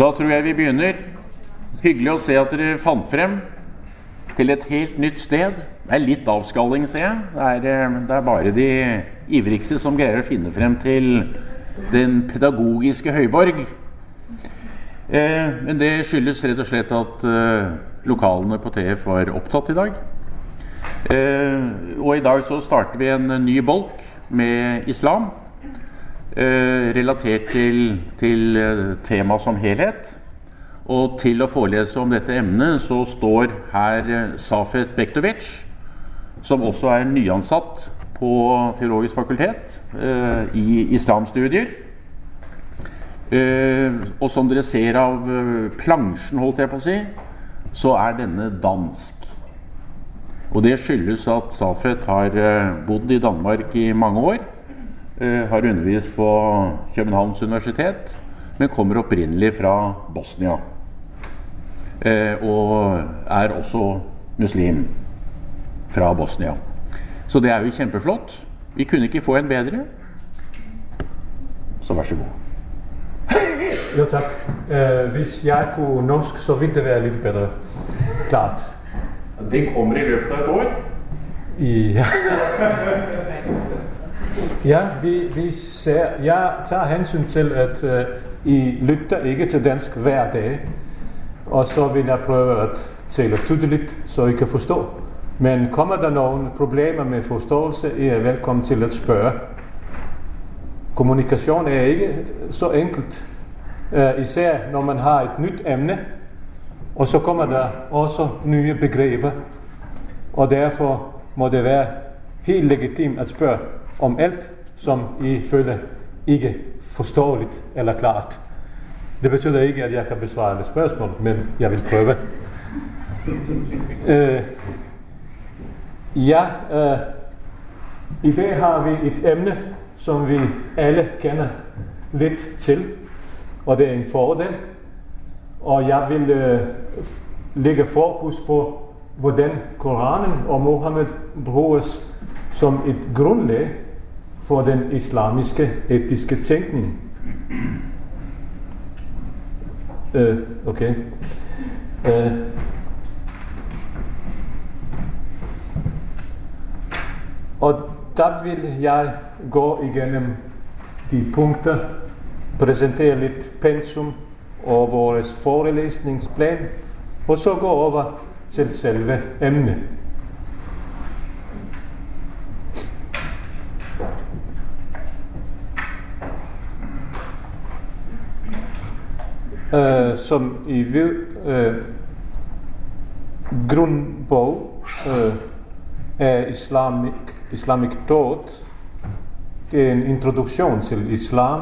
Da tror jeg vi begynner. Hyggelig å se at dere fant frem til et helt nytt sted. Det er litt avskalling, ser jeg. Det er, eh, det er bare de ivrigste som greier å finne frem til den pedagogiske høyborg. Eh, men det skyldes rett og slett at eh, lokalene på TF var opptatt i dag. Eh, og i dag så starter vi en ny bolk med islam. Eh, relatert til, til tema temaet som helhet. Og til å forelese om dette emnet så står her eh, Safet Bektovic, som også er nyansatt på Teologisk fakultet eh, i islamstudier. Eh, og som dere ser av eh, plansjen, holdt jeg på å si, så er denne dansk. Og det skyldes at Safet har bodd i Danmark i mange år. Har undervist på Københavns universitet, men kommer opprinnelig fra Bosnia. Og er også muslim fra Bosnia. Så det er jo kjempeflott. Vi kunne ikke få en bedre. Så vær så god. Jo tak. Uh, hvis jeg kunne norsk, så ville det være litt bedre. Klart. Det kommer i løpet av et år. Ja. ja, vi, vi ser Jeg tager hensyn til at uh, I lytter ikke til dansk hver dag. Og så vil jeg prøve at tale tydeligt, så I kan forstå. Men kommer der noen problemer med forståelse, er velkommen til at spørge. Kommunikation er ikke så enkelt, uh, især når man har et nytt emne. Og så kommer der også nye begreber, Og derfor må det være helt legitimt at spørge, om alt som I føler ikke forståeligt eller klart. Det betyder ikke at jeg kan besvare alle spørgsmål, men jeg vil prøve. Øh, ja, øh, i dag har vi et emne som vi alle kender lidt til, og det er en fordel. Og jeg vil øh, lægge fokus på hvordan Koranen og Mohammed bruges som et grundlag for den islamiske etiske tænkning. Øh, okay. Øh. og da vil jeg gå igennem de punkter, præsentere lidt pensum og vores forelesningsplan, og så gå over til selve emnet. Øh, som I ved, øh, grundbog øh, af Islamic, Islamic Thought, det er en introduktion til islam,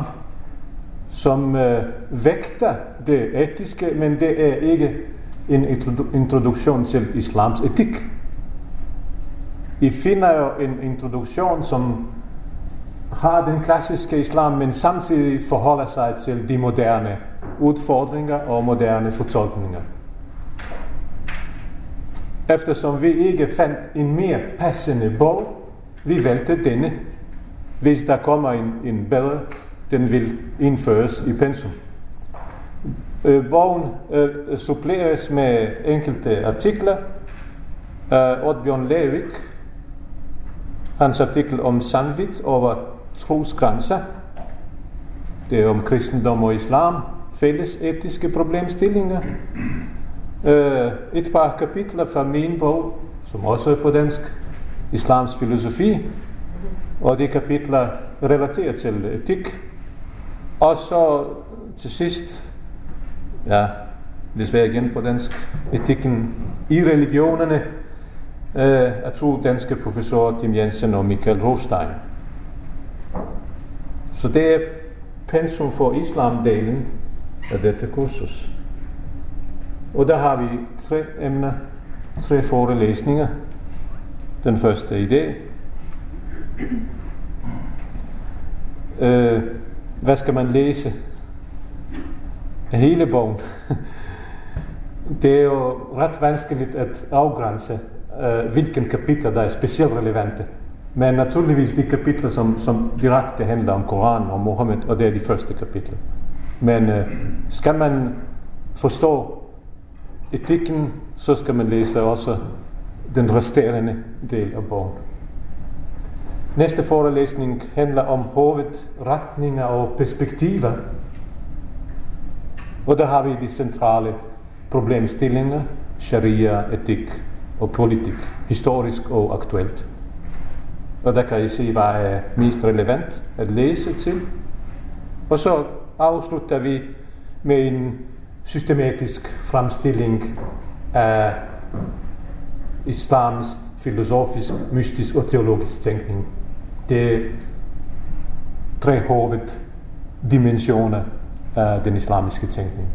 som øh, vægter det etiske, men det er ikke en introduktion til islams etik. I finder jo en introduktion, som har den klassiske islam, men samtidig forholder sig til de moderne udfordringer og moderne fortolkninger. Eftersom vi ikke fandt en mere passende bog, vi valgte denne. Hvis der kommer en, en bedre, den vil indføres i pensum. Øh, bogen øh, suppleres med enkelte artikler. Øh, Oddbjørn Levik, hans artikel om sandvidt over trosgrænser. Det er om kristendom og islam. fælles etiske problemstillinger. Øh, et par kapitler fra min bog, som også er på dansk, Islams filosofi. Og de kapitler relateret til etik. Og så til sist ja, desværre igen på dansk, etikken i religionerne øh, af to danske professorer, Tim Jensen og Michael Rostein. Så det er pensum for islamdelen af dette kursus. Og der har vi tre emner, tre forelæsninger. Den første er i dag. Øh, hvad skal man læse hele bogen. Det er jo ret vanskeligt at afgrænse, øh, uh, hvilke kapitler der er specielt relevante. Men naturligvis de kapitler som, som direkte handler om Koranen og Mohammed, og det er de første kapitler. Men øh, skal man forstå etikken, så skal man læse også den resterende del af bogen. Næste forelæsning handler om hovedretninger og perspektiver. Og der har vi de centrale problemstillinger, sharia, etik og politik, historisk og aktuelt. Og der kan I se, hvad er mest relevant at læse til. Og så afslutter vi med en systematisk fremstilling af islams filosofisk, mystisk og teologisk tænkning. Det er tre hoveddimensioner af den islamiske tænkning,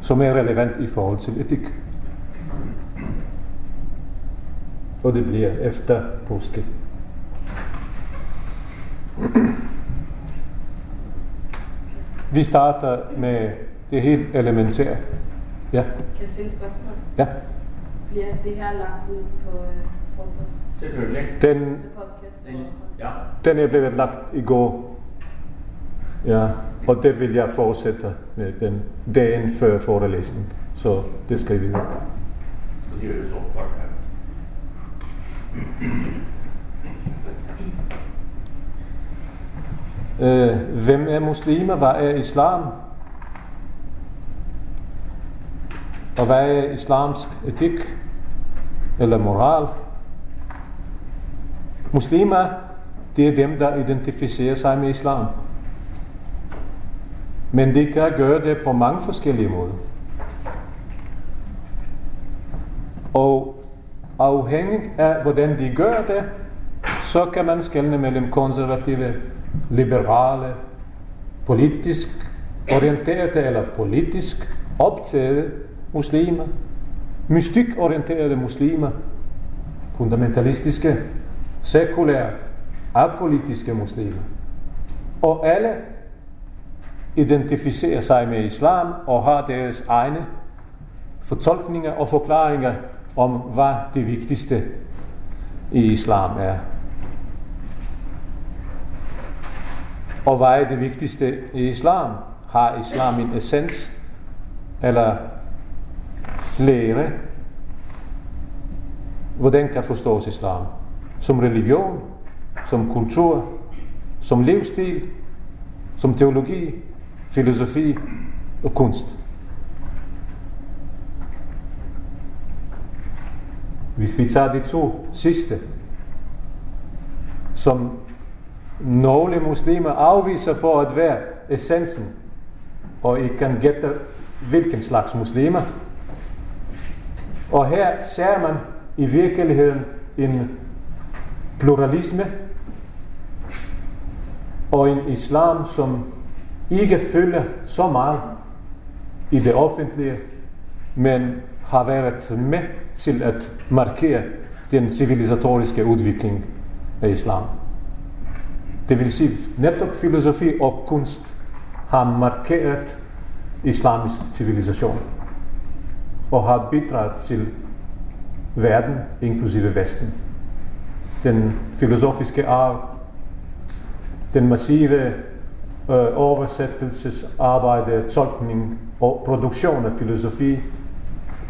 som er relevant i forhold til etik. Og det bliver efter påske. Vi starter med det helt elementære. Ja. Kan jeg stille spørgsmål? Ja. Bliver det her lagt ud på øh, foto? Selvfølgelig. Den, Podcast? Den, ja. den er blevet lagt i går. Ja, og det vil jeg fortsætte med den dagen før forelæsningen. Så det skal vi vide. Så det gjøres opptak her. Øh, hvem er muslimer? Hvad er islam? Og hvad er islamsk etik? Eller moral? Muslimer, det er dem, der identificerer sig med islam. Men det kan gøre det på mange forskellige måder. Og afhængig af, hvordan de gør det, så kan man skelne mellem konservative, liberale, politisk orienterede eller politisk optagede muslimer, mystikorienterede muslimer, fundamentalistiske, sekulære, apolitiske muslimer. Og alle identificerer sig med islam og har deres egne fortolkninger og forklaringer om, hvad det vigtigste i islam er. Og hvad er det vigtigste i islam? Har islam en essens eller flere? Hvordan kan forstås islam? Som religion, som kultur, som livsstil, som teologi, filosofi og kunst. Hvis vi tager de to sidste, som nogle muslimer afviser for at være essensen, og I kan gætte hvilken slags muslimer. Og her ser man i virkeligheden en pluralisme og en islam, som ikke følger så meget i det offentlige, men har været med til at markere den civilisatoriske udvikling af islam. Det vil sige, netop filosofi og kunst har markeret islamisk civilisation og har bidraget til verden, inklusive Vesten. Den filosofiske arv, den massive øh, oversættelsesarbejde, tolkning og produktion af filosofi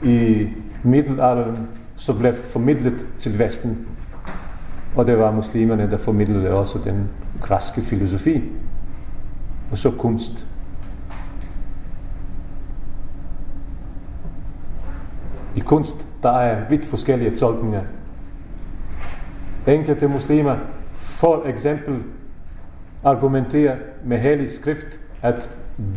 i middelalderen, så blev formidlet til Vesten. Og det var muslimerne, der formidlede også den græske filosofi, og så kunst. I kunst, der er vidt forskellige tolkninger. Enkelte muslimer, for eksempel, argumenterer med hellig skrift, at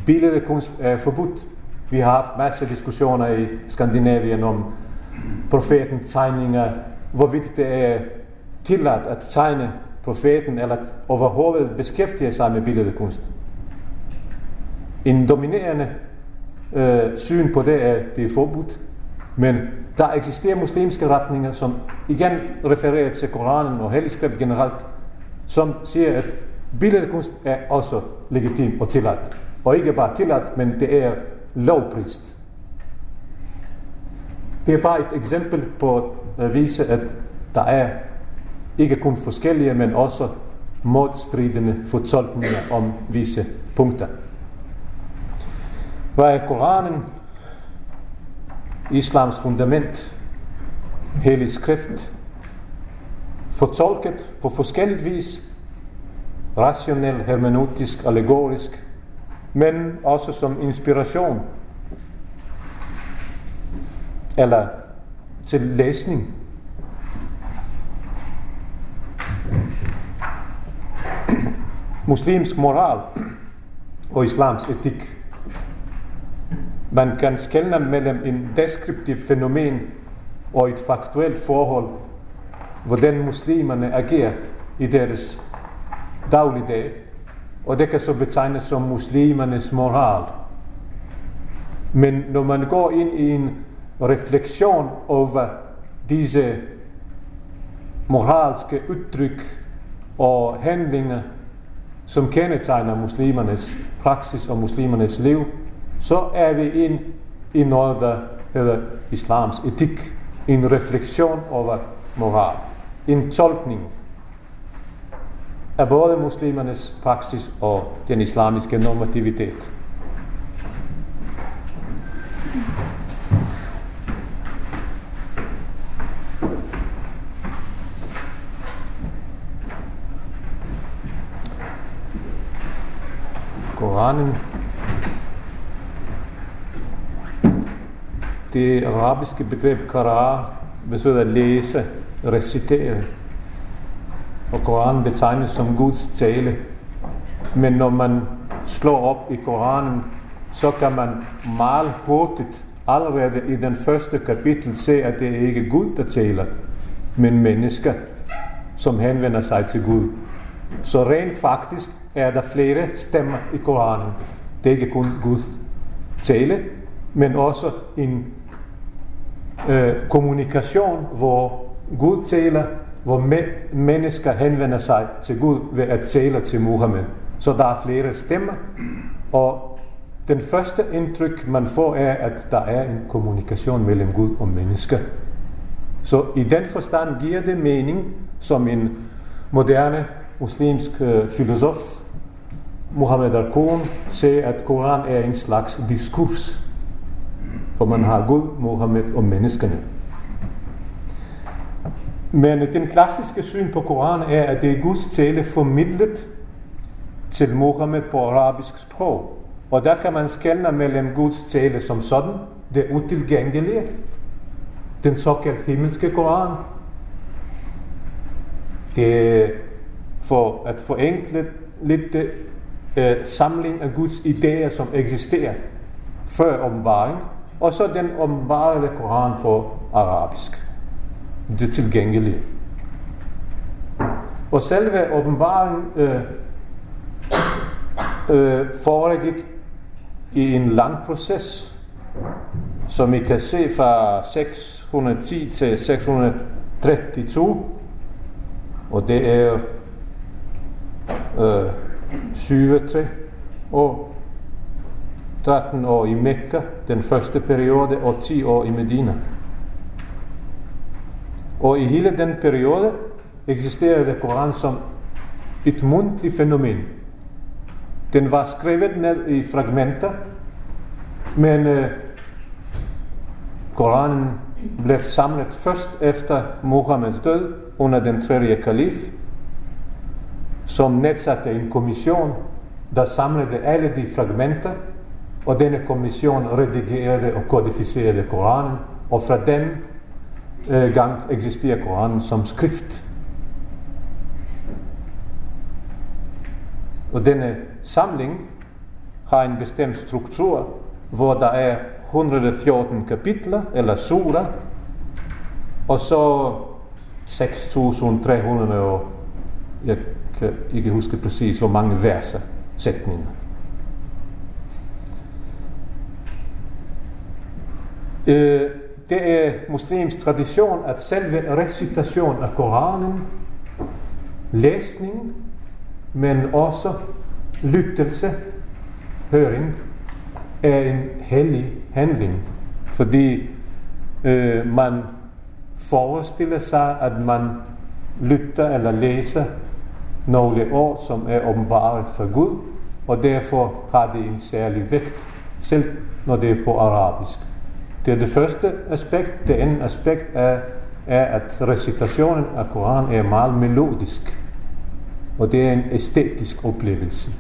billedkunst er forbudt. Vi har haft masser af diskussioner i Skandinavien om profeten tegninger, hvorvidt det er tilladt at tegne profeten, eller overhovedet beskæftiger sig med billedkunst. En dominerende øh, syn på det er, det er forbudt, men der eksisterer muslimske retninger, som igen refererer til Koranen og helligskrift generelt, som siger, at billedkunst er også legitim og tilladt. Og ikke bare tilladt, men det er lovprist. Det er bare et eksempel på at vise, at der er ikke kun forskellige, men også modstridende fortolkninger om visse punkter. Hvad er Koranen? Islams fundament, hellig skrift, fortolket på forskelligt vis, rationel, hermeneutisk, allegorisk, men også som inspiration eller til læsning. Muslimsk moral og islams etik. Man kan skelne mellem en deskriptiv fænomen og et faktuelt forhold, hvordan muslimerne agerer i deres dagligdag. Og det kan så betegnes som muslimernes moral. Men når man går ind i en refleksion over disse moralske udtryk og handlinger, som kendetegner muslimernes praksis og muslimernes liv, så er vi ind i noget, der hedder islams etik. En refleksion over moral. En tolkning af både muslimernes praksis og den islamiske normativitet. Koranen det arabiske begreb kara betyder at læse, recitere. Og Koranen betegnes som Guds tale. Men når man slår op i Koranen, så kan man meget hurtigt allerede i den første kapitel se, at det ikke er Gud, der taler, men mennesker, som henvender sig til Gud. Så rent faktisk er der flere stemmer i Koranen. Det er ikke kun Gud tale, men også en øh, kommunikation, hvor Gud taler, hvor me- mennesker henvender sig til Gud ved at tale til Muhammed. Så der er flere stemmer, og den første indtryk, man får, er, at der er en kommunikation mellem Gud og mennesker. Så i den forstand giver det mening, som en moderne muslimsk øh, filosof, Mohammed al-Qur'an, siger, at Koran er en slags diskurs for man har Gud, Mohammed og menneskene. Men den klassiske syn på Koran er, at det er Guds tale formidlet til Mohammed på arabisk sprog. Og der kan man skelne mellem Guds tale som sådan, det utilgængelige, den såkaldt himmelske Koran. Det er for at forenkle lidt øh, samling af Guds idéer, som eksisterer før åbenbaring, og så den åbenbarede Koran på arabisk. Det tilgængelige. Og selve åbenbaringen øh, øh, foregik i en lang proces, som I kan se fra 610 til 632, og det er øh, 23 år 13 år i Mekka, den første periode, og 10 år i Medina. Og i hele den periode eksisterede Koran som et mundtligt fænomen. Den var skrevet ned i fragmenter, men øh, Koranen blev samlet først efter Muhammeds død under den tredje kalif, som nedsatte en kommission, der samlede alle de fragmenter, og denne kommission redigerede og kodificerede Koranen, og fra den øh, gang eksisterer Koranen som skrift. Og denne samling har en bestemt struktur, hvor der er 114 kapitler, eller sura, og så 6.300 og jeg kan ikke huske præcis, hvor mange verser, sætninger. Øh, det er muslims tradition, at selve recitation af Koranen, læsning, men også lyttelse, høring, er en hellig handling. Fordi øh, man forestiller sig, at man lytter eller læser nogle ord, som er åbenbart for Gud, og derfor har det en særlig vægt selv når det er på arabisk. Det er det første aspekt. Det andet aspekt er, er at recitationen af Koranen er meget melodisk. Og det er en æstetisk oplevelse.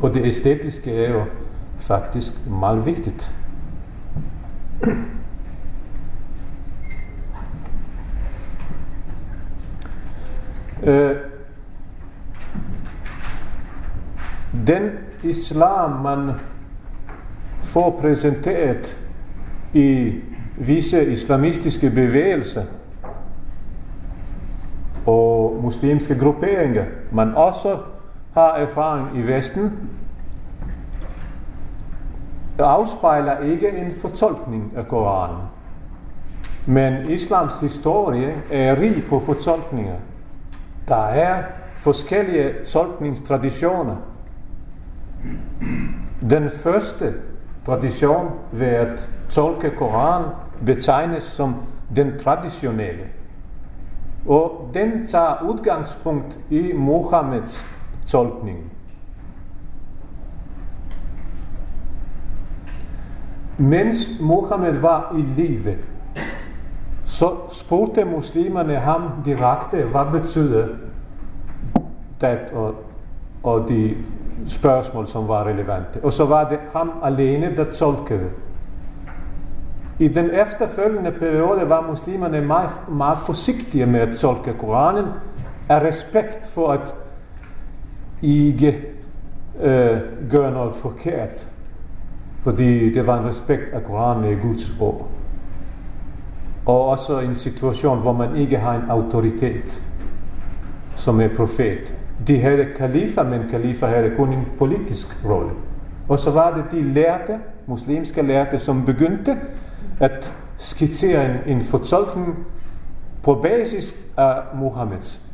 Og det æstetiske er jo faktisk meget vigtigt. Øh, den islam, man får præsenteret i visse islamistiske bevægelser og muslimske grupperinger, man også har erfaring i Vesten, afspejler ikke en fortolkning af Koranen. Men islams historie er rig på fortolkninger. Der er forskellige tolkningstraditioner. Den første tradition ved at tolke Koran betegnes som den traditionelle. Og den tager udgangspunkt i Mohammeds tolkning. Mens Mohammed var i live, så spurgte muslimerne ham direkte, hvad betyder det og, og de spørgsmål, som var relevante. Og så var det ham alene, der tolkede. I den efterfølgende periode var muslimerne meget, meget forsigtige med at tolke Koranen af respekt for at ikke øh, gøre noget forkert. Fordi det var en respekt af Koranen i Guds ord. Og også en situation, hvor man ikke har en autoritet, som er profet. De havde kalifer, men kalifer havde kun en politisk rolle. Og så var det de lærte, muslimske lærte, som begyndte at skitsere en, en fortolkning på basis af Muhammeds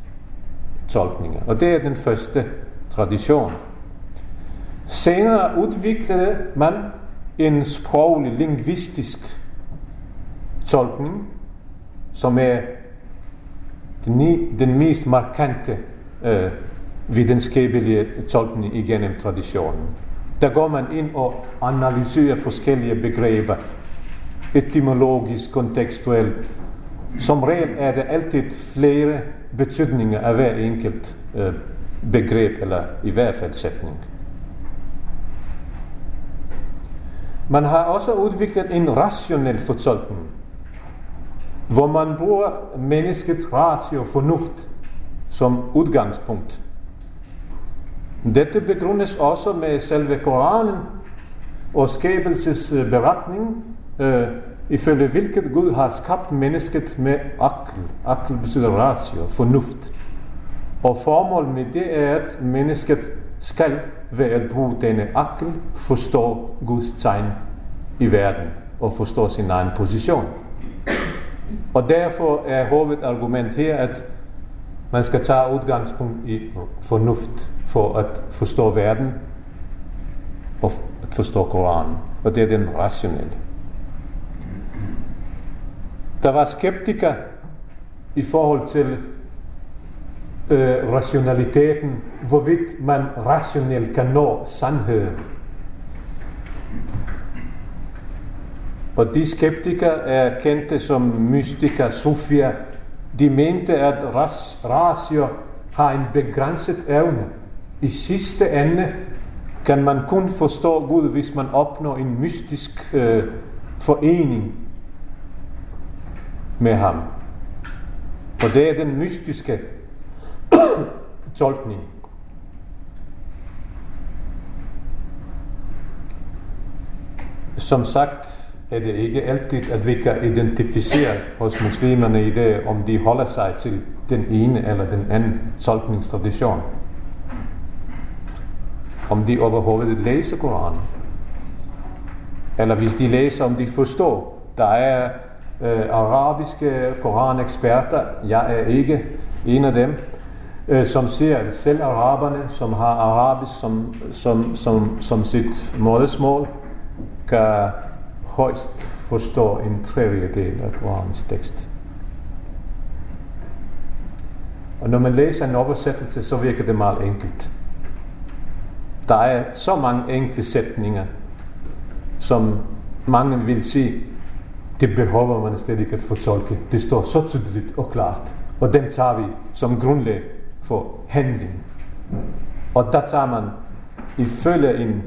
tolkninger. Og det er den første tradition. Senere udviklede man en sproglig, lingvistisk tolkning, som er den, den mest markante øh, videnskabelige tolkning igennem traditionen. Der går man ind og analyserer forskellige begreber, etymologisk, kontekstuelt. Som regel er der altid flere betydninger af hver enkelt øh, begreb, eller i hvert fald sætning. Man har også udviklet en rationel fortolkning, hvor man bruger menneskets ratio og fornuft som udgangspunkt. Dette begrundes også med selve Koranen og skabelsesberetningen, øh, øh, ifølge hvilket Gud har skabt mennesket med akkel. Akkel betyder ratio, fornuft. Og formålet med det er, at mennesket skal ved at bruge denne akkel forstå Guds tegn i verden og forstå sin egen position. Og derfor er hovedargument her, at man skal tage udgangspunkt i fornuft for at forstå verden og at forstå Koranen. Og det er den rationelle. Der var skeptikere i forhold til øh, rationaliteten, hvorvidt man rationelt kan nå sandheden. Og de skeptikere er kendte som mystika, sofia. De mente, at ratio har en begrænset evne. I sidste ende kan man kun forstå Gud, hvis man opnår en mystisk øh, forening med ham. Og det er den mystiske tolkning. Som sagt er det ikke altid, at vi kan identificere hos muslimerne i det, om de holder sig til den ene eller den anden tolkningstradition. Om de overhovedet læser Koranen. Eller hvis de læser, om de forstår. Der er øh, arabiske koraneksperter. Jeg er ikke en af dem øh, som siger, at selv araberne, som har arabisk som, som, som, som sit modersmål, kan højst forstår en tredjedel af Koranens tekst. Og når man læser en oversættelse, så virker det meget enkelt. der er så mange enkle sætninger, som mange vil sige, det behøver man slet ikke at fortolke. Det står så tydeligt og klart. Og den tager vi som grundlag for handling. Og der tager man ifølge en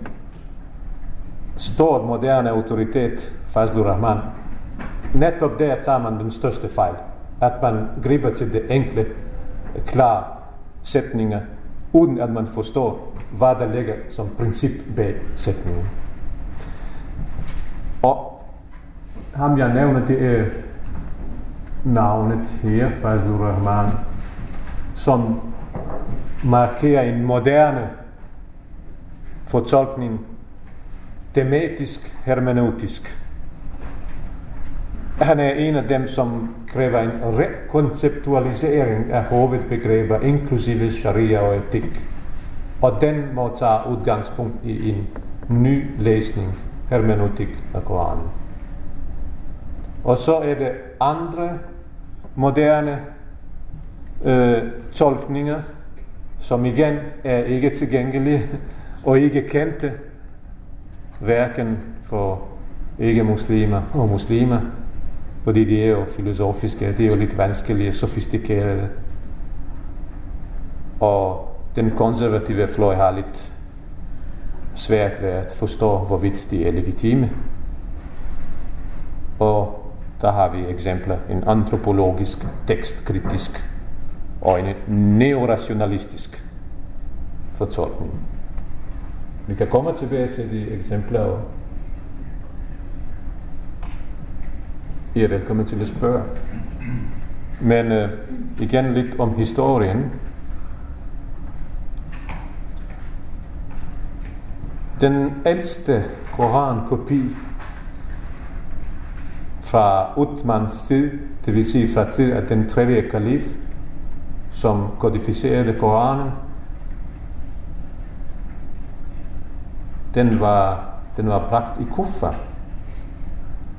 stor moderne autoritet, Fazlur Rahman, netop der tager man den største fejl. At man griber til det enkle, klare sætninger, uden at man forstår, hvad der ligger som princip bag sætningen. Og ham jeg nævner, det er navnet her, Fazlur Rahman, som markerer en moderne fortolkning, tematisk, hermeneutisk. Han er en af dem, som kræver en rekonceptualisering af hovedbegreber, inklusive sharia og etik. Og den må tage udgangspunkt i en ny læsning, hermeneutik af Koranen. Og så er det andre moderne øh, tolkninger, som igen er ikke tilgængelige og ikke kendte, hverken for ikke-muslimer og muslimer, fordi de er jo filosofiske, de er jo lidt vanskelige, sofistikerede. Og den konservative fløj har lidt svært ved at forstå, hvorvidt de er legitime. Og der har vi eksempler, en antropologisk, tekstkritisk og en neorationalistisk fortolkning. Vi kan komme tilbage til de eksempler, og I er velkommen til at spørge. Men øh, igen lidt om historien. Den ældste korankopi fra Utmans tid, det vil sige fra tid af den tredje kalif, som kodificerede Koranen, den var, den var bragt i Kufa.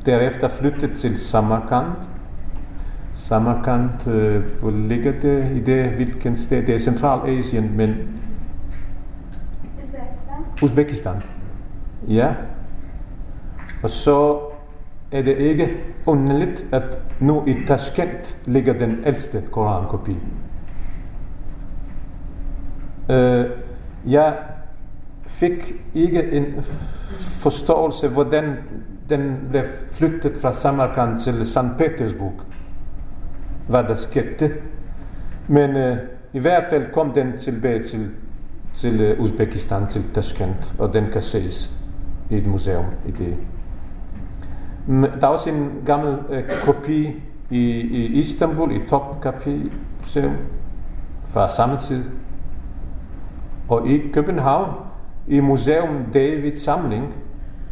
Derefter flyttet til Samarkand. Samarkand, øh, hvor ligger det i det, hvilken sted? Det er Centralasien, men... Uzbekistan. Uzbekistan. Ja. Og så er det ikke underligt, at nu i Tashkent ligger den ældste korankopi. Øh, jeg fik ikke en forståelse, hvordan den blev flyttet fra Samarkand til St. Petersburg. Hvad der skete. Men øh, i hvert fald kom den tilbage til, til øh, Uzbekistan, til Tashkent, og den kan ses i et museum i det. Der er også en gammel øh, kopi i, i Istanbul, i Topkapi Museum, fra samme tid. Og i København, i Museum David Samling,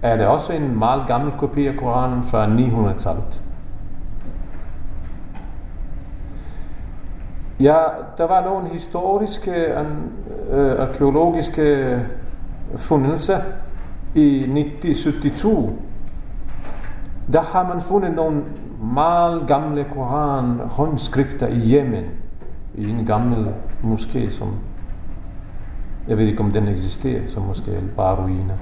er der også en meget gammel kopi af Koranen fra 900-tallet. Ja, der var nogle historiske, øh, arkeologiske fundelser i 1972. Der har man fundet nogle meget gamle koran håndskrifter i Yemen, i en gammel moské, som jeg ved ikke om den eksisterer, som måske er bare ruiner.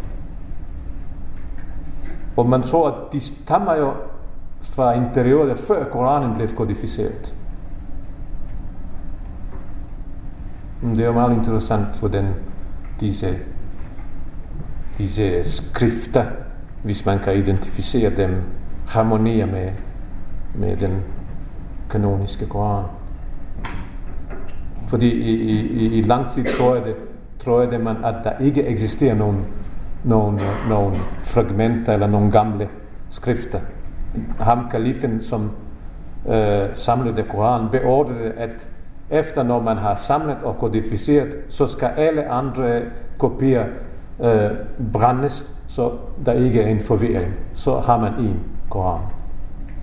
Og man tror, at de stammer jo fra en periode før Koranen blev kodificeret. Mm, det er jo meget interessant, hvordan disse, disse skrifter, hvis man kan identificere dem, harmonerer med, med den kanoniske Koran. Fordi i, i, i lang tid tror jeg, det, tror man, at der ikke eksisterer nogen nogen, nogen fragmenter eller nogle gamle skrifter. Ham, kalifen, som eh, øh, samlede Koranen, beordrede, at efter når man har samlet og kodificeret, så skal alle andre kopier eh, øh, brændes, så der ikke er en forvirring. Så har man en Koran.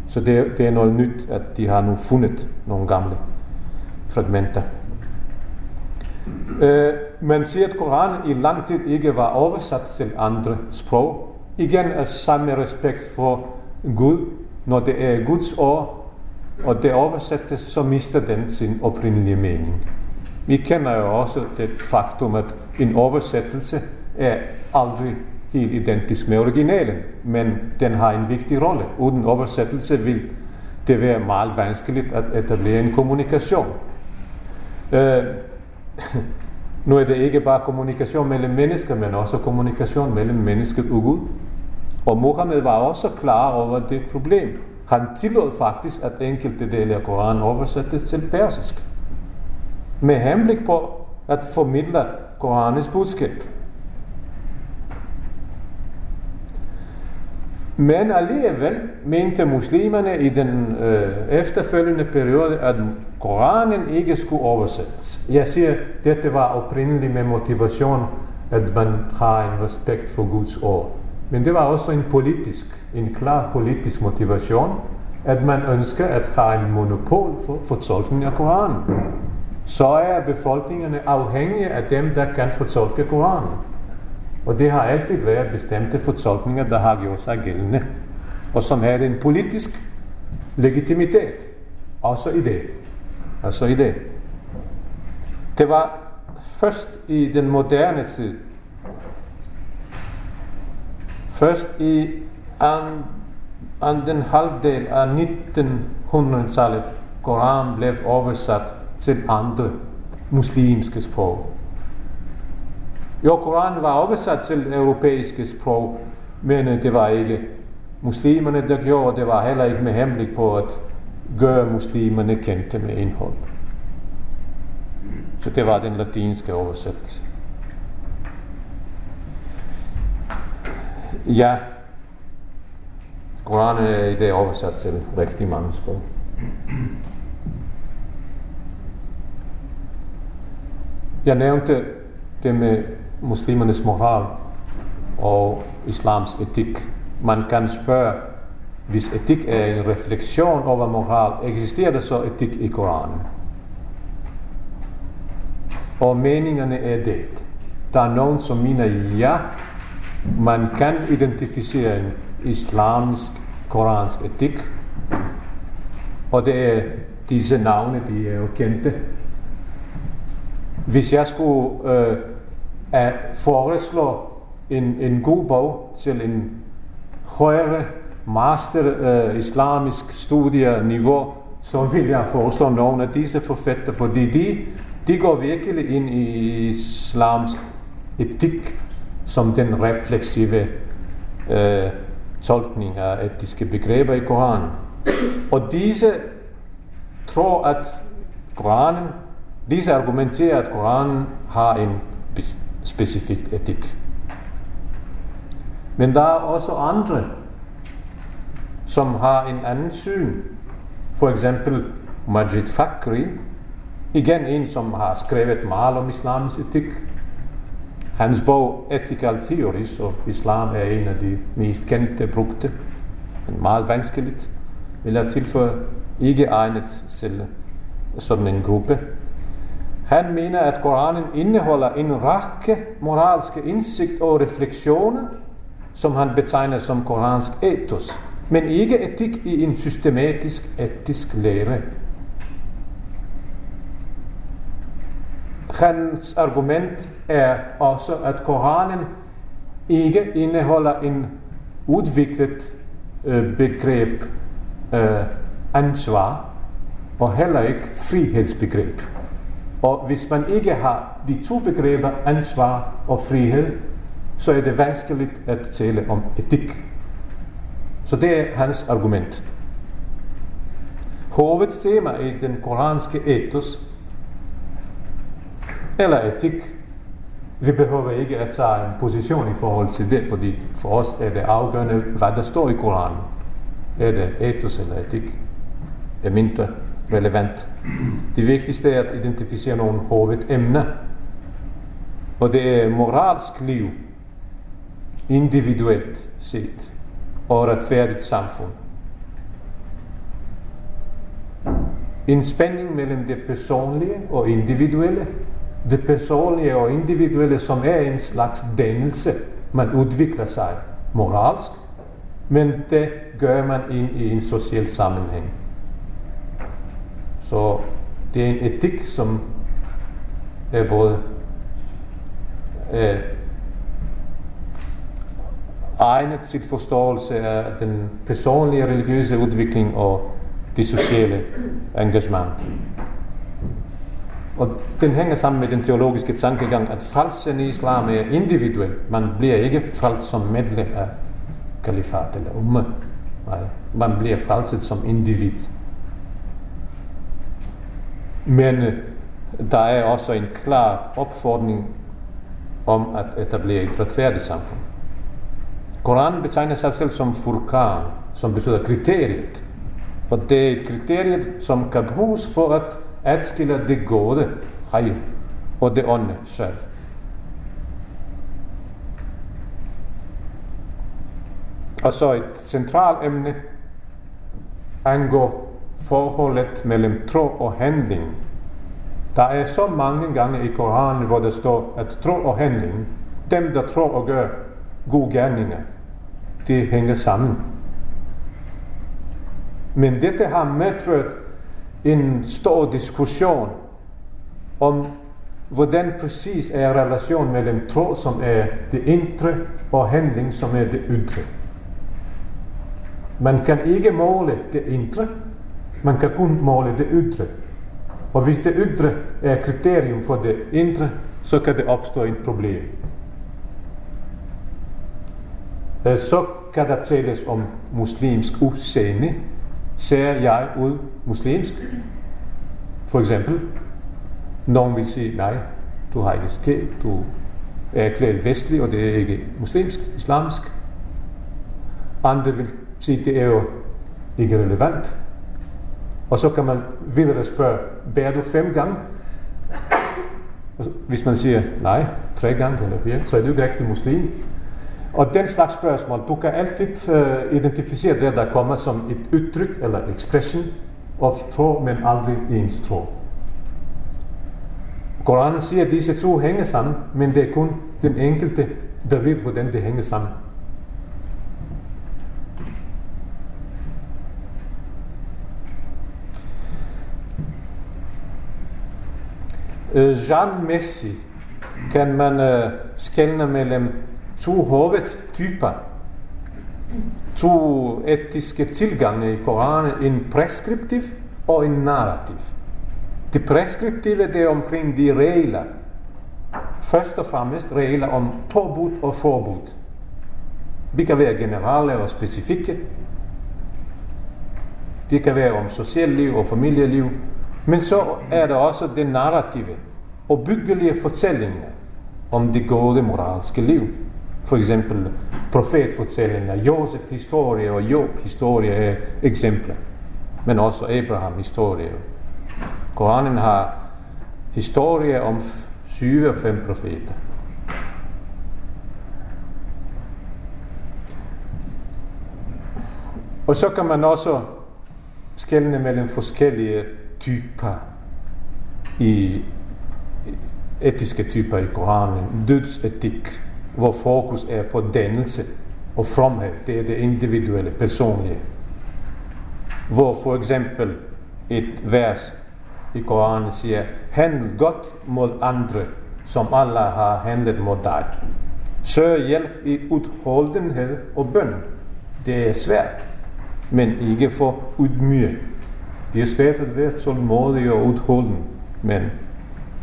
Så det, det er noget nyt, at de har nu fundet nogle gamle fragmenter. Øh, man siger, at Koranen i lang tid ikke var oversat til andre sprog. Igen af samme respekt for Gud. Når det er Guds ord, og det oversættes, så mister den sin oprindelige mening. Vi kender jo også det faktum, at en oversættelse er aldrig helt identisk med originalen, men den har en vigtig rolle. Uden oversættelse vil det være meget vanskeligt at etablere en kommunikation. Øh, nu er det ikke bare kommunikation mellem mennesker, men også kommunikation mellem mennesket og Gud. Og Mohammed var også klar over det problem. Han tillod faktisk, at enkelte dele af Koranen oversættes til persisk. Med henblik på at formidle Koranens budskab. Men alligevel mente muslimerne i den øh, efterfølgende periode, at Koranen ikke skulle oversættes. Jeg siger, dette var oprindeligt med motivation, at man har en respekt for Guds ord. Men det var også en politisk, en klar politisk motivation, at man ønsker at have en monopol for fortolkningen af Koranen. Så er befolkningerne afhængige af dem, der kan fortolke Koranen. Og det har altid været bestemte fortolkninger, der har gjort sig gældende, og som havde en politisk legitimitet, også i det. Altså i det. Det var først i den moderne tid, først i an, anden halvdel af 1900-tallet, Koran blev oversat til andre muslimske sprog. Jo, Koranen var oversat til europæiske sprog, men øh, det var ikke muslimerne, der gjorde, det var heller ikke med hemmelig på at gøre muslimerne kendte med indhold. Så det var den latinske oversættelse. Ja, Koranen er i det oversat til rigtig mange sprog. Jeg nævnte det med muslimernes moral og islams etik. Man kan spørge, hvis etik er en refleksion over moral, eksisterer der så etik i Koranen? Og meningerne er delt. Der er nogen, som mener, ja, man kan identificere en islamisk, koransk etik, og det er disse navne, de er jo kendte. Hvis jeg skulle øh, at foreslå en, en god bog til en højere master øh, islamisk studieniveau, så vil jeg foreslå nogle af disse forfatter, fordi de, de går virkelig ind i islams etik som den refleksive øh, tolkning af etiske begreber i Koranen. Og disse tror, at Koranen, disse argumenterer, at Koranen har en specifikt etik. Men der er også andre, som har en anden syn. For eksempel Majid Fakri, igen en, som har skrevet meget om islams etik. Hans bog Ethical Theories of Islam er en af de mest kendte brugte. Men meget vanskeligt, vil jeg tilføje. Ikke egnet til sådan en gruppe. Han mener, at Koranen indeholder en række moralske indsigt og refleksioner, som han betegner som koransk etos, men ikke etik i en systematisk etisk lære. Hans argument er også, at Koranen ikke indeholder en udviklet øh, begreb øh, ansvar, og heller ikke frihedsbegreb. Og hvis man ikke har de to begreber ansvar og frihed, så er det vanskeligt at tale om etik. Så det er hans argument. Hovedtema i den koranske etos, eller etik. Vi behøver ikke at tage en position i forhold til det, fordi for os er det afgørende, hvad der står i Koranen. Er det etos eller etik? Er mindre relevant. Det vigtigste er at identificere nogle hovedemner. Og det er moralsk liv, individuelt set, og retfærdigt samfund. En spænding mellem det personlige og individuelle. Det personlige og individuelle, som er en slags dannelse. Man udvikler sig moralsk, men det gør man ind i en social sammenhæng. Så det er en etik, som er både øh, egnet sit forståelse af den personlige religiøse udvikling og det sociale engagement. Og den hænger sammen med den teologiske tankegang, at frelsen i islam er individuel. Man bliver ikke frelst som medlem af kalifat eller umme. Nej, man bliver frelset som individ. Men øh, der er også en klar opfordring om at etablere et retfærdigt samfund. Koranen betegner sig selv som furkan, som betyder kriteriet. Og det er et kriteriet, som kan bruges for at adskille det gode, hajr, og det onde selv. Og så et centralt emne angår forholdet mellem tro og handling. Der er så mange gange i Koranen, hvor der står, at tro og handling, dem der tror og gør gode gerninger, det hænger sammen. Men dette har medført en stor diskussion om, hvordan præcis er relationen mellem tro, som er det indre, og handling, som er det ydre. Man kan ikke måle det indre, man kan kun måle det ydre. Og hvis det ydre er kriterium for det indre, så kan det opstå et problem. Øh, så kan der tales om muslimsk udseende. Ser jeg ud muslimsk? For eksempel, nogen vil sige, nej, du har ikke skæg, du er klædt vestlig, og det er ikke muslimsk, islamisk. Andre vil sige, det er jo ikke relevant. Og så kan man videre spørge, bærer du fem gange? Hvis man siger nej, tre gange eller fire, så er du ikke rigtig muslim. Og den slags spørgsmål, du kan altid uh, identificere det, der kommer som et udtryk eller expression of tro, men aldrig ens tro. Koranen siger, at disse to hænger sammen, men det er kun den enkelte, der ved, hvordan det hænger sammen. Genremæssigt Jean Messi kan man uh, skelne mellem to hovedtyper, to etiske tilgange i Koranen, en preskriptiv og en narrativ. Det preskriptive det er omkring de regler. Først og fremmest regler om påbud og forbud. De kan være generelle og specifikke. Det kan være om socialt liv og familieliv. Men så er der også det narrative og byggelige fortællinger om det gode moralske liv. For eksempel profetfortællinger, Josef historie og Job historie er eksempler. Men også Abraham historie. Koranen har historie om syv og fem profeter. Og så kan man også skelne mellem forskellige typer i etiske typer i Koranen. Dødsetik, hvor fokus er på dannelse og fromhed. Det er det individuelle, personlige. Hvor for eksempel et vers i Koranen siger, handl godt mod andre, som Allah har handlet mod dig. Søg hjælp i udholdenhed og bøn. Det er svært, men ikke for udmyge. Det er svært at være tålmodig og udholden, men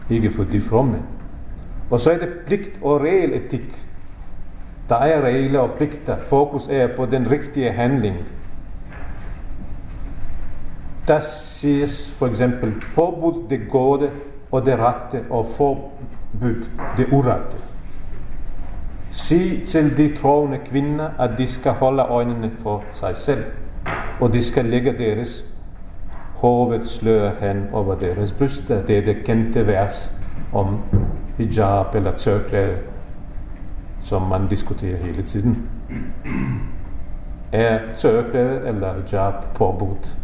ikke for de fromme. Og så er det pligt og reel etik. Der er regler og pligter. Fokus er på den rigtige handling. Der siges for eksempel påbud det gode og det rette og forbud det urette. Sig til de troende kvinder, at de skal holde øjnene for sig selv, og de skal lægge deres hovedslør hen over deres bryster. Det er det kendte vers om hijab eller tørklæde, som man diskuterer hele tiden. Er tørklæde eller hijab påbudt?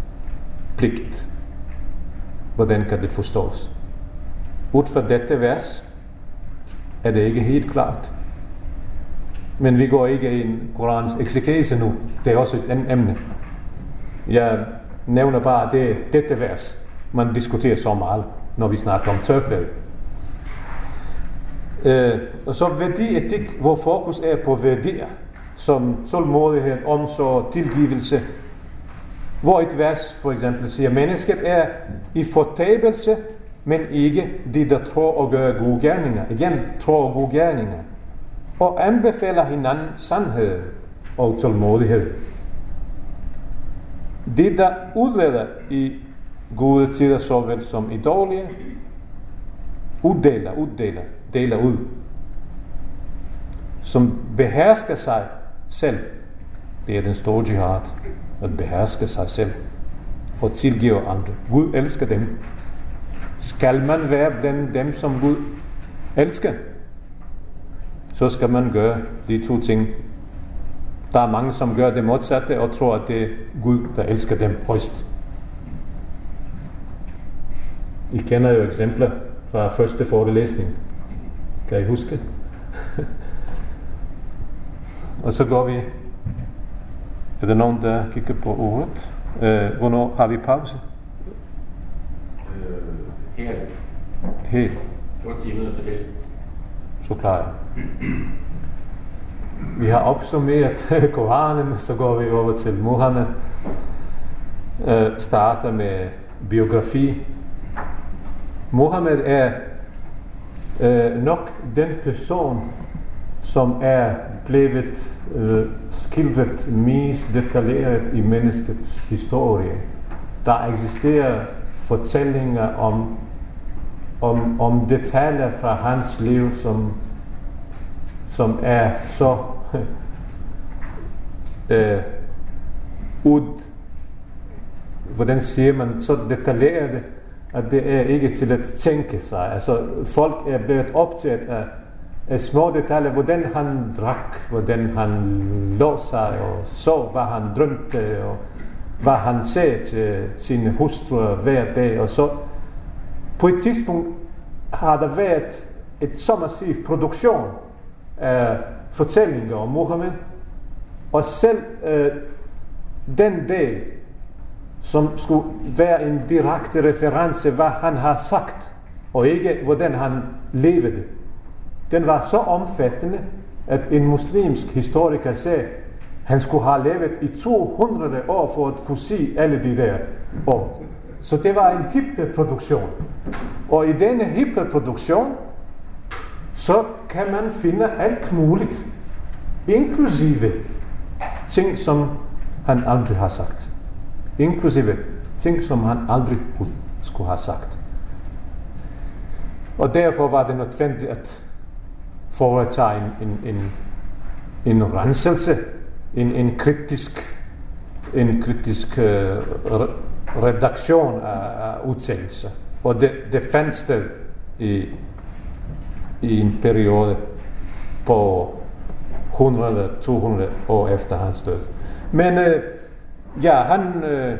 Pligt. Hvordan kan det forstås? Ud fra dette vers er det ikke helt klart. Men vi går ikke ind i Korans eksekese nu. Det er også et emne. Jeg nævner bare, at det er dette vers, man diskuterer så meget, når vi snakker om tørklæde. Øh, og så værdietik, hvor fokus er på værdier, som tålmodighed, omsorg, tilgivelse. Hvor et vers for eksempel siger, mennesket er i fortabelse, men ikke de, der tror og gør gode gerninger. Igen, tror og gode gerninger. Og anbefaler hinanden sandhed og tålmodighed. Det, der udleder i gode tider såvel som i dårlige, uddeler, uddeler, deler ud. Som behersker sig selv. Det er den store jihad. At beherske sig selv. Og tilgive andre. Gud elsker dem. Skal man være blandt dem, som Gud elsker, så skal man gøre de to ting. Der er mange, som gør det modsatte og tror, at det er Gud, der elsker dem højst. I kender jo eksempler fra første forelæsning. Kan I huske? og så går vi. Er der nogen, der kigger på ordet? Øh, hvornår har vi pause? Øh, her. Her. Det var 10 minutter til. Så klarer jeg. Vi har opsummeret Koranen, så går vi over til Muhammed. Øh, starter med biografi. Muhammed er øh, nok den person, som er blevet øh, skildret mest detaljeret i menneskets historie. Der eksisterer fortællinger om, om, om detaljer fra hans liv, som, som er så øh, ud, hvordan siger man, så detaljeret, at det er ikke til at tænke sig. Altså, folk er blevet optaget af, af små detaljer, hvordan han drak, hvordan han lå sig og så, hvad han drømte, og hvad han sagde til sine hustruer hver dag. Og så på et tidspunkt har der været et så massiv produktion af fortællinger om Mohammed, og selv øh, den del, som skulle være en direkte reference, hvad han har sagt, og ikke hvordan han levede. Den var så omfattende, at en muslimsk historiker sagde, han skulle have levet i 200 år for at kunne sige alle de der år. Så det var en hyperproduktion. Og i denne hyperproduktion, så kan man finde alt muligt, inklusive ting, som han aldrig har sagt inklusive ting, som han aldrig skulle have sagt. Og derfor var det nødvendigt at foretage en, en, en, en renselse, en, en kritisk, en kritisk uh, redaktion af, af udtalelser. Og det, det fandt sted i, i en periode på 100-200 år efter hans død. Men øh, Ja, han, øh,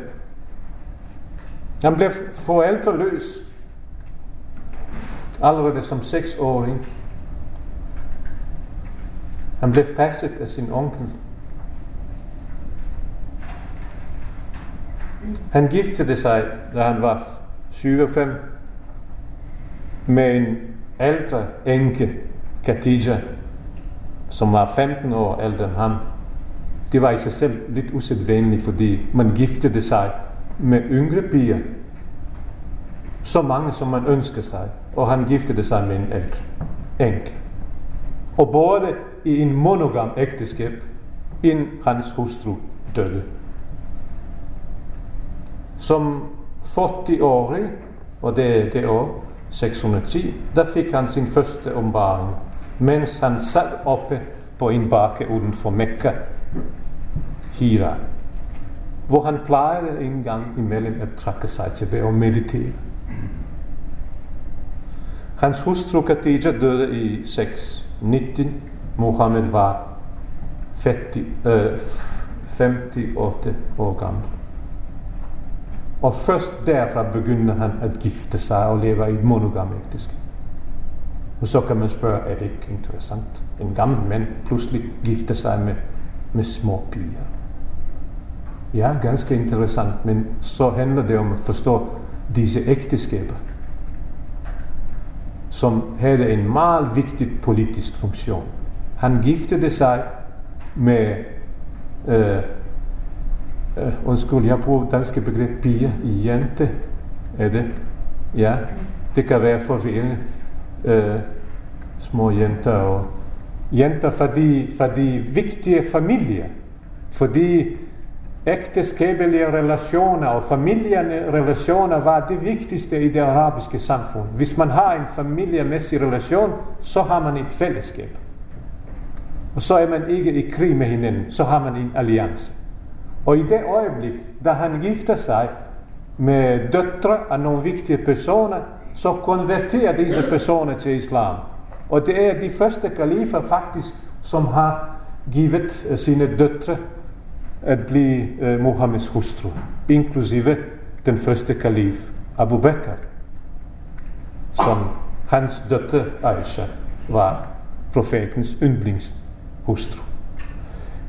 han blev forældreløs allerede som seksåring. Han blev passet af sin onkel. Han giftede sig, da han var 7-5, med en ældre enke, Khadija, som var 15 år ældre end ham det var i sig selv lidt usædvanligt, fordi man giftede sig med yngre piger. Så mange, som man ønskede sig. Og han giftede sig med en ældre enke. Og både i en monogam ægteskab, inden hans hustru døde. Som 40-årig, og det er det år 610, der fik han sin første ombaring, mens han sad oppe på en bakke uden for Mekka Hira, hvor han plejede en gang imellem at trække sig tilbage og meditere. Hans hustru Khadija døde i 619. Mohammed var 50, øh, 58 år gammel. Og først derfra begyndte han at gifte sig og leve i et monogam ægteskab. Og så kan man spørge, er det ikke interessant? En gammel mand pludselig gifter sig med, med små piger. Ja, ganske interessant, men så handler det om at forstå disse ægteskaber, som havde en meget vigtig politisk funktion. Han giftede sig med, øh, øh, undskyld, jeg bruger danske begreb pige, jente, er det? Ja, det kan være forvirrende. Øh, små jenter og jenter, fordi, fordi vigtige familier, fordi ægteskabelige relationer og familierne relationer var det vigtigste i det arabiske samfund. Hvis man har en familiemæssig relation, så har man et fællesskab. Og så er man ikke i krig med hinanden, så har man en alliance. Og i det øjeblik, da han gifter sig med døtre af nogle vigtige personer, så konverterer disse personer til islam. Og det er de første kalifer faktisk, som har givet eh, sine døtre at blive uh, Muhammeds hustru, inklusive den første kalif, Abu Bakr, som hans døtre Aisha var profetens yndlingshustru.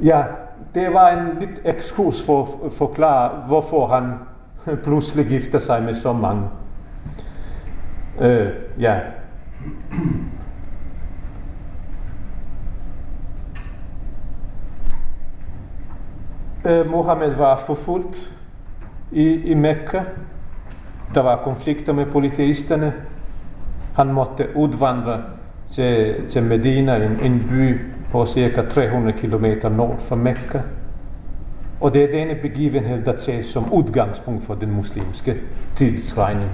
Ja, det var en lidt ekskurs for at forklare, hvorfor han pludselig gifter sig med så mange. Øh, ja. Øh, Mohammed var forfulgt i, i Mekka. Der var konflikter med politiisterne. Han måtte udvandre til, til Medina, en, en by på cirka 300 km nord for Mekka. Og det er denne begivenhed, der tages som udgangspunkt for den muslimske tidsregning.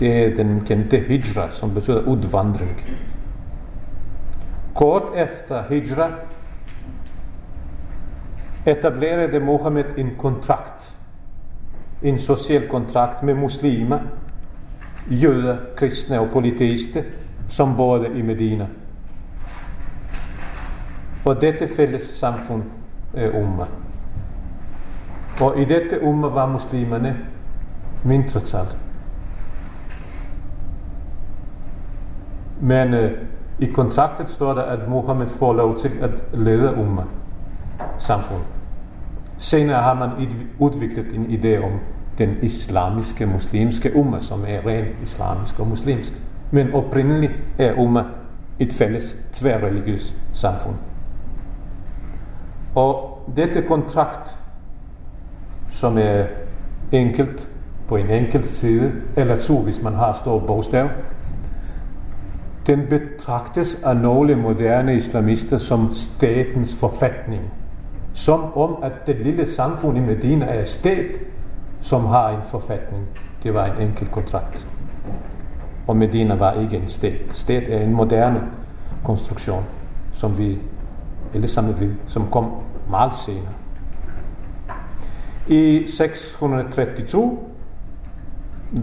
Det er den kendte hijra, som betyder udvandring. Kort efter hijra etablerede Mohammed en kontrakt, en social kontrakt med muslimer, jøder, kristne og politister, som boede i Medina på dette fælles samfund øh, eh, umma. Og i dette umma var muslimerne mindretal. Men øh, i kontraktet står der, at Mohammed får lov til at lede umma samfund. Senere har man udviklet en idé om den islamiske, muslimske umma, som er rent islamisk og muslimsk. Men oprindeligt er umma et fælles tværreligiøst samfund. Og dette kontrakt, som er enkelt på en enkelt side, eller to, hvis man har stor bogstav, den betragtes af nogle moderne islamister som statens forfatning. Som om, at det lille samfund i Medina er stat, som har en forfatning. Det var en enkelt kontrakt. Og Medina var ikke en stat. Stat er en moderne konstruktion, som vi alle sammen ved, som kom meget senere. I 632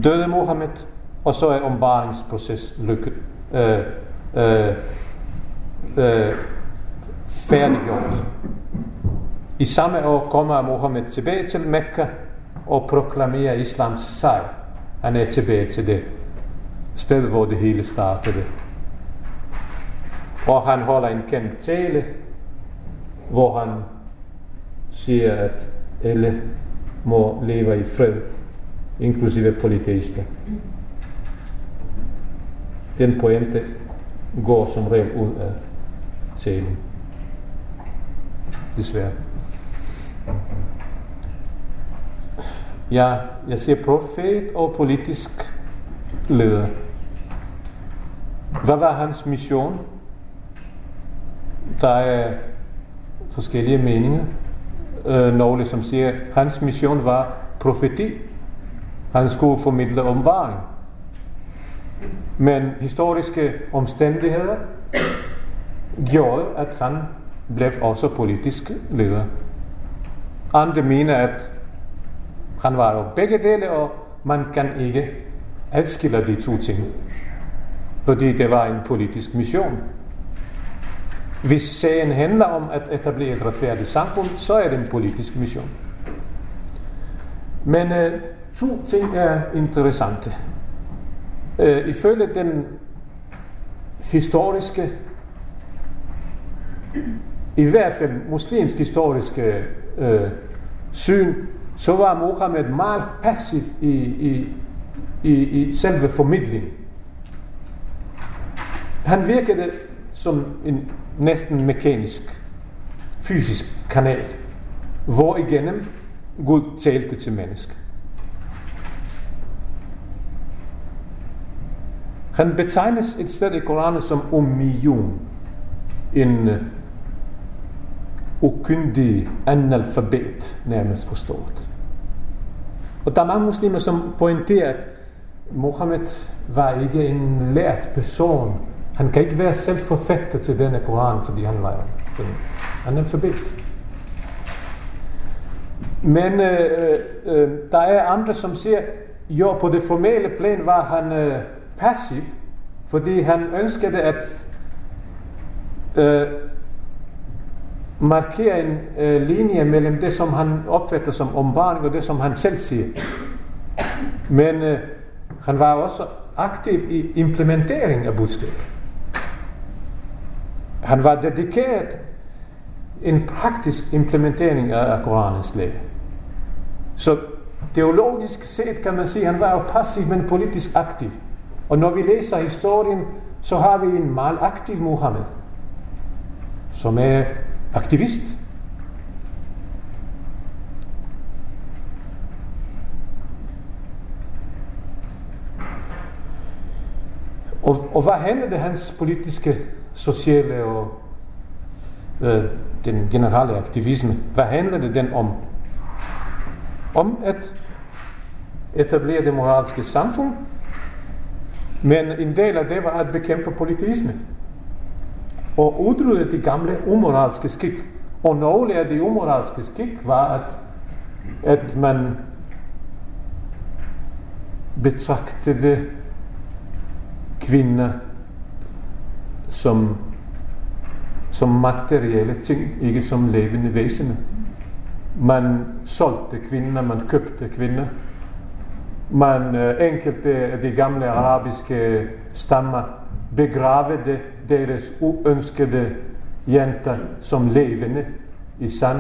døde Mohammed, og så er ombarningsprocessen lykket, øh, øh, øh, færdiggjort. I samme år kommer Mohammed tilbage til Mekka og proklamerer islams sejr. Han er tilbage til det sted, hvor det hele startede. Og han holder en kendt tale, hvor han siger, at alle må leve i fred, inklusive politister. Den pointe går som regel ud af talen. Desværre. Ja, jeg siger profet og politisk leder. Hvad var hans mission? Der er forskellige meninger. Øh, nogle som ligesom siger, at hans mission var profeti. Han skulle formidle omvaring. Men historiske omstændigheder gjorde, at han blev også politisk leder. Andre mener, at han var jo begge dele, og man kan ikke adskille de to ting. Fordi det var en politisk mission. Hvis sagen handler om at etablere et retfærdigt samfund, så er det en politisk mission. Men uh, to ting er interessante. Uh, ifølge den historiske, i hvert fald muslimsk historiske uh, syn, så var Mohammed meget passiv i, i, i, i selve formidlingen. Han virkede som en næsten mekanisk, fysisk kanal, hvor igennem Gud talte til mennesket. Han betegnes et sted i Koranen som ummiyun, en uh, ukyndig analfabet, nærmest forstået. Og der er mange muslimer, som pointerer, at Mohammed var ikke en lært person. Han kan ikke være selv forfatter til denne Koran, fordi han var en analfabet. Men øh, øh, øh, der er andre, som siger, jo, på det formelle plan var han øh, passiv, fordi han ønskede at øh, markere en øh, linje mellem det, som han opfatter som ombaring, og det, som han selv siger. Men øh, han var også aktiv i implementering af budskabet. Han var dedikeret en praktisk implementering af Koranens lære. Så teologisk set kan man sige, at han var jo passiv, men politisk aktiv. Og når vi læser historien, så har vi en meget aktiv Muhammed, som er aktivist. Og, og hvad handlede hans politiske, sociale og øh, den generelle aktivisme, hvad handlede den om? Om at etablere det moralske samfund, men en del af det var at bekæmpe politisme og udrydde de gamle umoralske skik. Og nogle af de umoralske skik var, at, at man betragtede kvinder som, som materielle ting, ikke som levende væsener. Man solgte kvinder, man købte kvinder. Man øh, enkelte af de gamle arabiske stammer begravede deres uønskede jenter som levende i sand.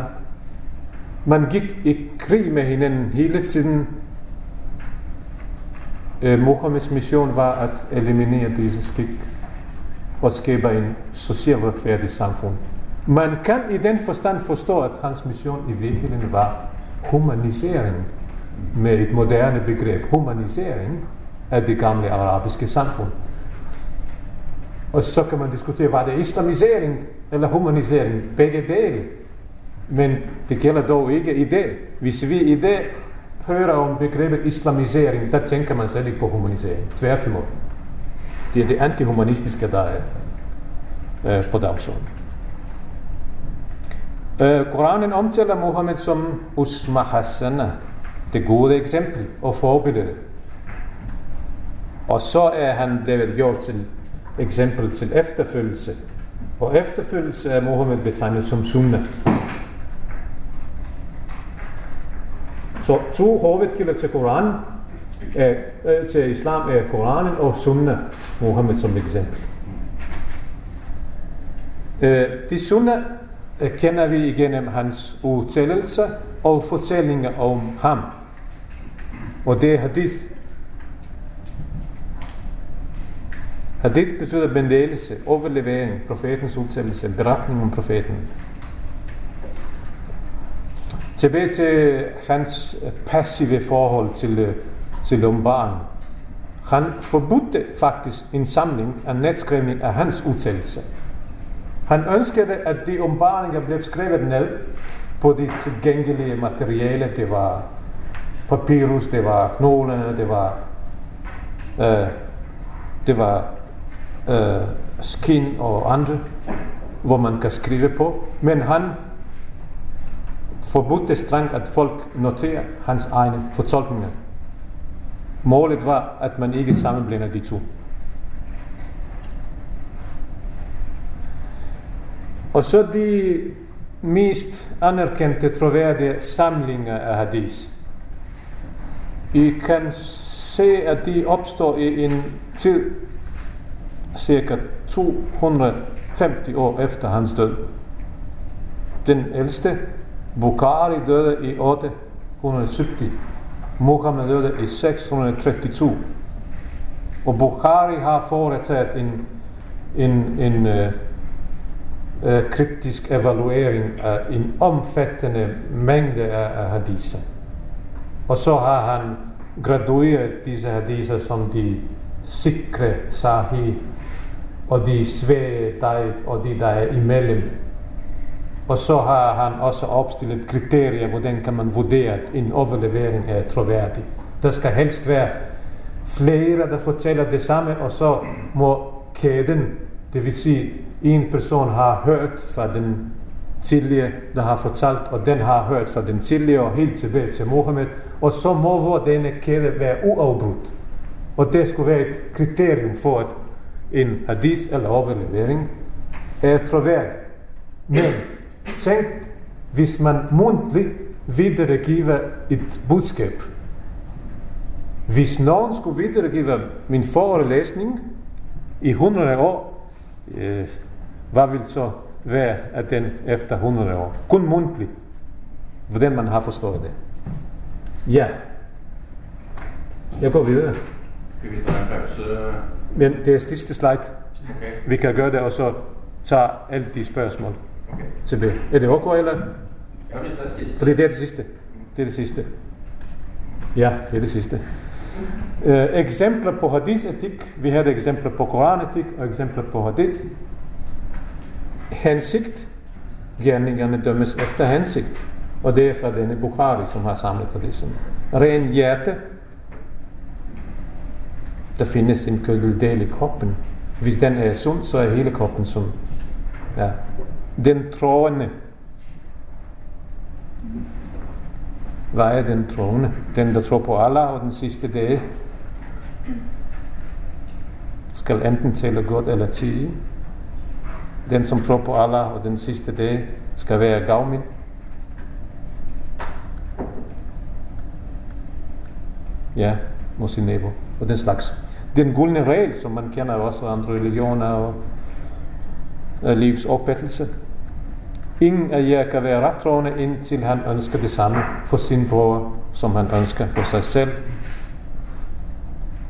Man gik i krig med hinanden hele tiden. Øh, eh, Mohammeds mission var at eliminere disse skik og skaber en socialt retfærdig samfund. Man kan i den forstand forstå, at hans mission i virkeligheden var humanisering med et moderne begreb. Humanisering af det gamle arabiske samfund. Og så kan man diskutere, var det islamisering eller humanisering? Begge dele. Men det gælder dog ikke i det. Hvis vi i det hører om begrebet islamisering, der tænker man slet ikke på humanisering. Tværtimod. Det er det antihumanistiske, der er øh, på dagsordenen. Øh, Koranen omtaler Mohammed som Usma Hassana, det gode eksempel og forbillede. Og så er han blevet gjort til eksempel til efterfølgelse. Og efterfølgelse er Mohammed betegnet som sunna. Så to hovedkilder til Koranen øh, til islam er Koranen og sunnah, Mohammed som eksempel. Øh, de sunnah øh, kender vi igennem hans udtalelser og fortællinger om ham. Og det er hadith, Hadith betyder bendelelse, overlevering, profetens udtalelse, beretning om profeten. Tilbage til hans passive forhold til, øh, til Lombaren. Han forbudte faktisk en samling af netskrivning af hans udtalelse. Han ønskede, at de ombaringer blev skrevet ned på de tilgængelige materiale. Det var papyrus, det var knoglerne, det var, øh, det var øh, skin og andre, hvor man kan skrive på. Men han forbudte strengt, at folk noterer hans egne fortolkninger. Målet var, at man ikke sammenblænder de to. Og så de mest anerkendte, troværdige samlinger af hadith. I kan se, at de opstår i en tid, cirka 250 år efter hans død. Den ældste, Bukhari, døde i 870. Muhammed døde i 632. Og Bukhari har foretaget en, en, en uh, uh, kritisk evaluering af en omfattende mængde af, af hadiser. Og så har han gradueret disse hadiser som de sikre sahih, og de svage daif, og de der er imellem. Og så har han også opstillet kriterier, hvordan kan man vurdere, at en overlevering er troværdig. Der skal helst være flere, der fortæller det samme, og så må kæden, det vil sige, en person har hørt fra den tidligere, der har fortalt, og den har hørt fra den tidligere, og helt tilbage til Mohammed, og så må hvor denne kæde være uafbrudt. Og det skulle være et kriterium for, at en hadith eller overlevering er troværdig. Men tænk, hvis man mundtligt videregiver et budskab. Hvis nogen skulle videregive min forelæsning i 100 år, øh, hvad vil så være af den efter 100 år? Kun mundtligt. Hvordan man har forstået det. Ja. Jeg går videre. Skal vi tage en pause? Men det er sidste slide. Okay. Vi kan gøre det, og så tage alle de spørgsmål okay. tilbage. Er det okay, eller? Ja, hvis det er sidste. Fordi det er det sidste. Det er det sidste. Ja, det er det sidste. Uh, eksempler på hadith-etik. Vi havde eksempler på koranetik og eksempler på hadith. Hensigt. Gerningerne dømmes efter hensigt. Og det er fra denne Bukhari, som har samlet hadithen. Ren hjerte. Der findes en kødelig del i kroppen. Hvis den er sund, så er hele kroppen sund. Ja. Den troende. Hvad er den troende? Den, der tror på Allah og den sidste dag, skal enten tale godt eller tige. Den, som tror på Allah og den sidste dag, skal være gavmild. Ja, mod sin nabo og den slags. Den guldne regel, som man kender også andre religioner og øh, livs opfattelse. Ingen af jer kan være rettroende, indtil han ønsker det samme for sin bror, som han ønsker for sig selv.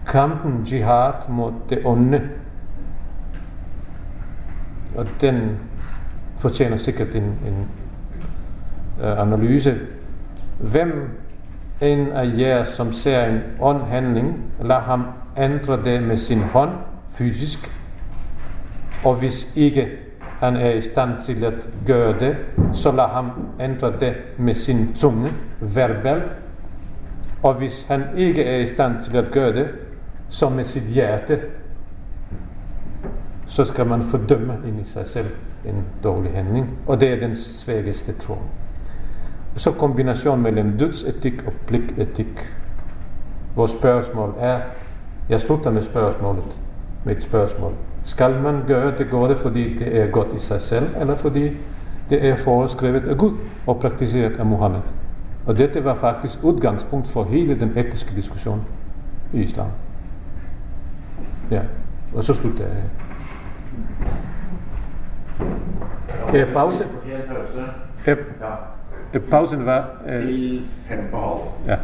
Kampen jihad mod det onde, og den fortjener sikkert en, en øh, analyse. Hvem en af jer, som ser en ond handling, lad ham ændre det med sin hånd, fysisk, og hvis ikke han er i stand til at gøre det, så lad ham ændre det med sin tunge, verbal. Og hvis han ikke er i stand til at gøre det, så med sit hjerte, så skal man fordømme ind i sig selv en dårlig handling. Og det er den svageste tro. Så kombination mellem dødsetik og pligtetik. Vores spørgsmål er, jeg slutter med spørgsmålet, med et spørgsmål. Skal man gøre det gode, fordi det er godt i sig selv, eller fordi det er foreskrevet af Gud og praktiseret af Muhammed? Og dette var faktisk udgangspunkt for hele den etiske diskussion i islam. Ja, og så slutter jeg. Er pause? Er, er pausen var... Er, Til fem på halv. ja.